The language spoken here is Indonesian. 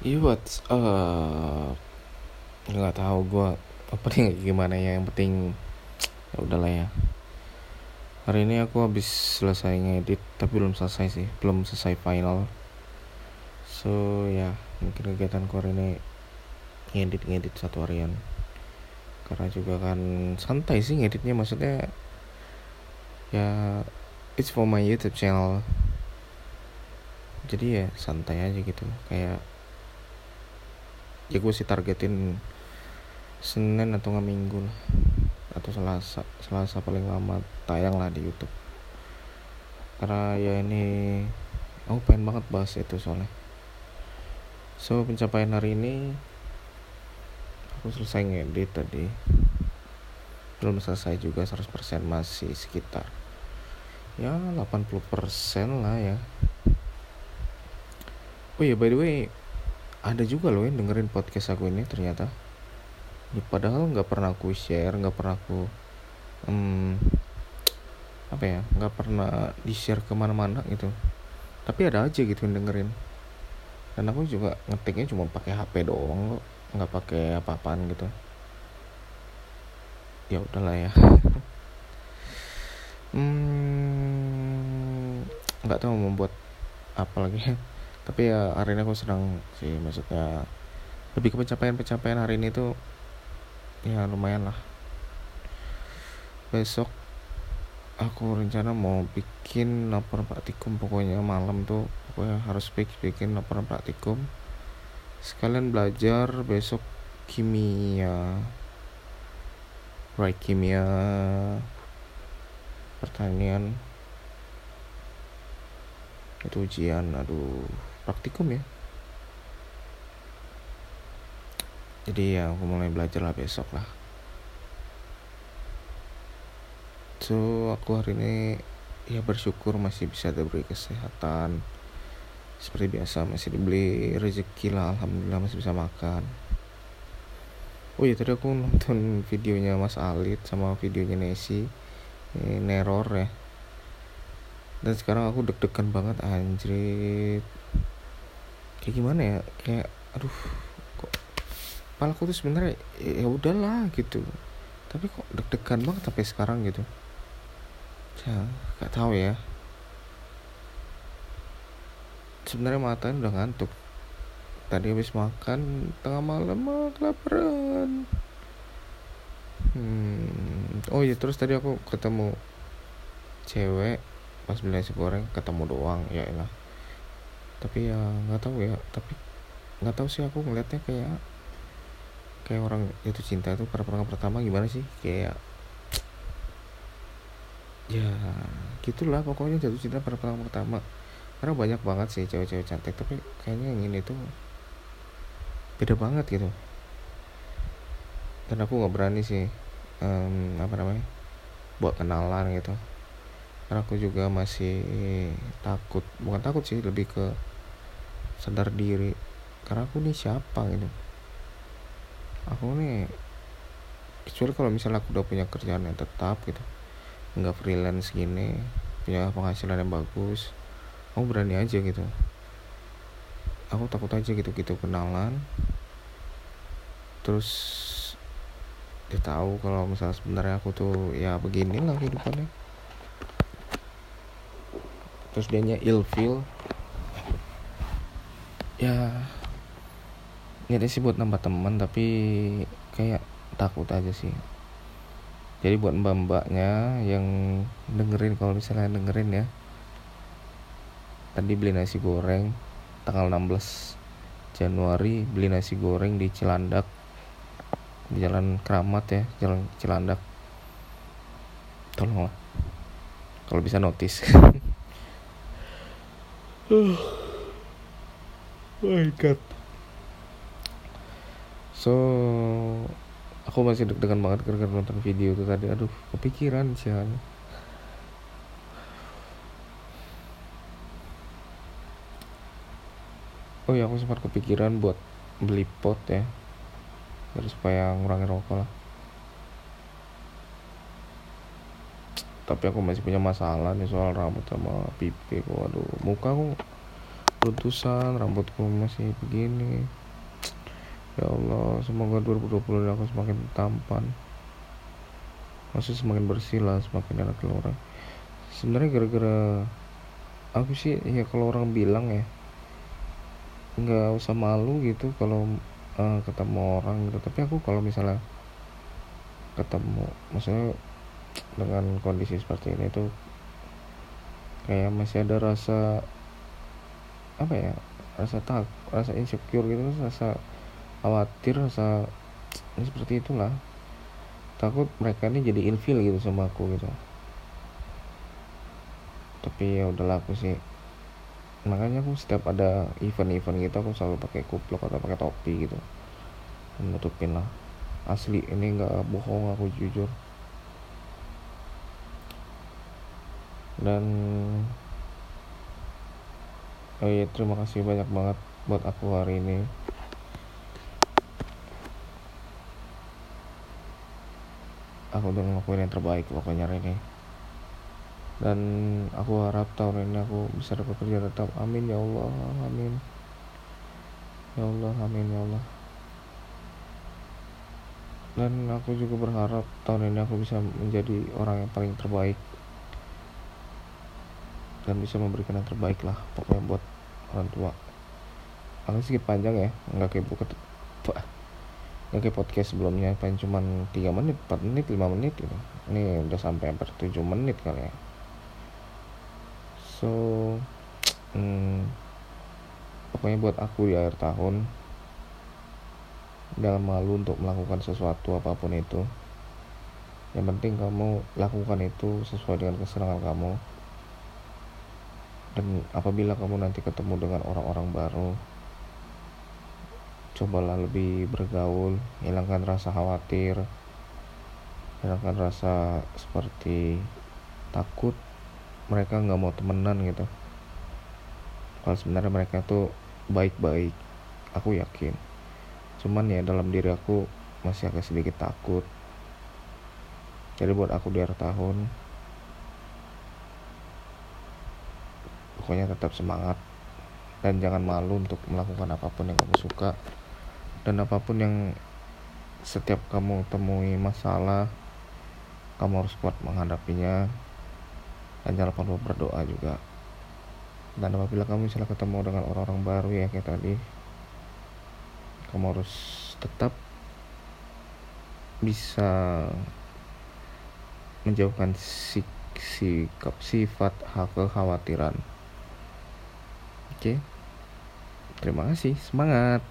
Iya what's up nggak tahu gue opening gimana ya yang penting ya udahlah ya. Hari ini aku habis selesai ngedit tapi belum selesai sih belum selesai final. So ya mungkin kegiatan hari ini ngedit ngedit satu harian. Karena juga kan santai sih ngeditnya maksudnya ya it's for my YouTube channel. Jadi ya santai aja gitu. Kayak ya gue sih targetin Senin atau nggak Minggu lah. Atau Selasa Selasa paling lama tayang lah di YouTube. Karena ya ini aku pengen banget bahas itu soalnya. So pencapaian hari ini aku selesai ngedit tadi. Belum selesai juga 100% masih sekitar. Ya 80% lah ya. Oh ya by the way ada juga loh yang dengerin podcast aku ini ternyata. Ya, padahal nggak pernah aku share nggak pernah aku um, apa ya nggak pernah di share ke mana-mana gitu. Tapi ada aja gitu yang dengerin. Dan aku juga ngetiknya cuma pakai HP doang kok nggak pakai apa-apaan gitu. Ya udahlah ya. Hmm nggak tahu membuat apa lagi tapi ya hari ini aku senang sih maksudnya lebih ke pencapaian-pencapaian hari ini tuh ya lumayan lah. Besok aku rencana mau bikin laporan praktikum pokoknya malam tuh pokoknya harus bikin laporan praktikum. Sekalian belajar besok kimia. Right kimia pertanian. Itu ujian aduh praktikum ya. Jadi ya aku mulai belajar lah besok lah. So aku hari ini ya bersyukur masih bisa diberi kesehatan. Seperti biasa masih dibeli rezeki lah alhamdulillah masih bisa makan. Oh iya tadi aku nonton videonya Mas Alit sama videonya Nesi ini neror ya. Dan sekarang aku deg-degan banget anjrit kayak gimana ya? Kayak aduh kok kepalaku tuh sebenarnya ya udahlah gitu. Tapi kok deg-degan banget sampai sekarang gitu. Ya nggak tahu ya. Sebenarnya matanya udah ngantuk. Tadi habis makan tengah malam mah kelaparan. Hmm. oh iya terus tadi aku ketemu cewek pas beli nasi goreng ketemu doang ya elah tapi ya nggak tahu ya. Tapi nggak tahu sih aku ngeliatnya kayak kayak orang itu cinta itu perang pertama gimana sih? Kayak ya gitulah pokoknya jatuh cinta pada perang pertama. Karena banyak banget sih cewek-cewek cantik tapi kayaknya yang ini tuh beda banget gitu. Dan aku nggak berani sih um, apa namanya buat kenalan gitu. Karena aku juga masih takut bukan takut sih lebih ke sadar diri. Karena aku nih siapa gitu. Aku nih kecuali kalau misalnya aku udah punya kerjaan yang tetap gitu nggak freelance gini punya penghasilan yang bagus aku berani aja gitu. Aku takut aja gitu gitu kenalan. Terus dia tahu kalau misalnya sebenarnya aku tuh ya beginilah kehidupannya. Terus dia nya ilfeel ya. Niatnya sih buat nambah teman tapi kayak takut aja sih. Jadi buat mbak-mbaknya yang dengerin kalau misalnya dengerin ya. Tadi beli nasi goreng tanggal 16 Januari beli nasi goreng di Cilandak. Di Jalan Keramat ya Jalan Cilandak. Tolonglah. Kalau bisa notice my god so aku masih deg-degan banget gara-gara nonton video itu tadi. Aduh kepikiran sih oh ya aku sempat kepikiran buat beli pot ya. Biar supaya ngurangin rokok lah. Tapi aku masih punya masalah nih soal rambut sama pipi kok aduh muka aku beruntusan rambutku masih begini. Ya Allah semoga 2020 aku semakin tampan. Masih semakin bersih lah semakin enak orang. Sebenarnya gara-gara aku sih ya kalau orang bilang ya nggak usah malu gitu kalau uh, ketemu orang gitu. Tapi aku kalau misalnya ketemu maksudnya dengan kondisi seperti ini tuh kayak masih ada rasa apa ya rasa tak rasa insecure gitu rasa khawatir rasa ini seperti itulah. Takut mereka ini jadi ilfil gitu sama aku gitu. Tapi ya udahlah aku sih. Makanya aku setiap ada event-event gitu aku selalu pakai kupluk atau pakai topi gitu. Menutupin lah. Asli ini nggak bohong aku jujur. Dan oh iya terima kasih banyak banget buat aku hari ini. Aku udah ngelakuin yang terbaik pokoknya hari ini. Dan aku harap tahun ini aku bisa dapat kerja tetap. Amin ya Allah amin. Ya Allah amin ya Allah. Dan aku juga berharap tahun ini aku bisa menjadi orang yang paling terbaik dan bisa memberikan yang terbaik lah pokoknya buat orang tua. Agak sedikit panjang ya nggak kayak buka Oke podcast sebelumnya paling cuma 3 menit 4 menit 5 menit gitu. Ini udah sampai hampir 7 menit kali ya. So hmm, pokoknya buat aku di akhir tahun jangan malu untuk melakukan sesuatu apa pun itu. Yang penting kamu lakukan itu sesuai dengan kesenangan kamu dan apabila kamu nanti ketemu dengan orang-orang baru cobalah lebih bergaul hilangkan rasa khawatir hilangkan rasa seperti takut mereka nggak mau temenan gitu. Kalau sebenarnya mereka tuh baik-baik aku yakin. Cuman ya dalam diri aku masih agak sedikit takut. Jadi buat aku di akhir tahun pokoknya tetap semangat. Dan jangan malu untuk melakukan apa pun yang kamu suka. Dan apa pun yang setiap kamu temui masalah kamu harus kuat menghadapinya. Dan jangan lupa berdoa juga. Dan apabila kamu misalnya ketemu dengan orang-orang baru ya kayak tadi kamu harus tetap bisa menjauhkan sikap sifat hak kekhawatiran oke. Terima kasih. Semangat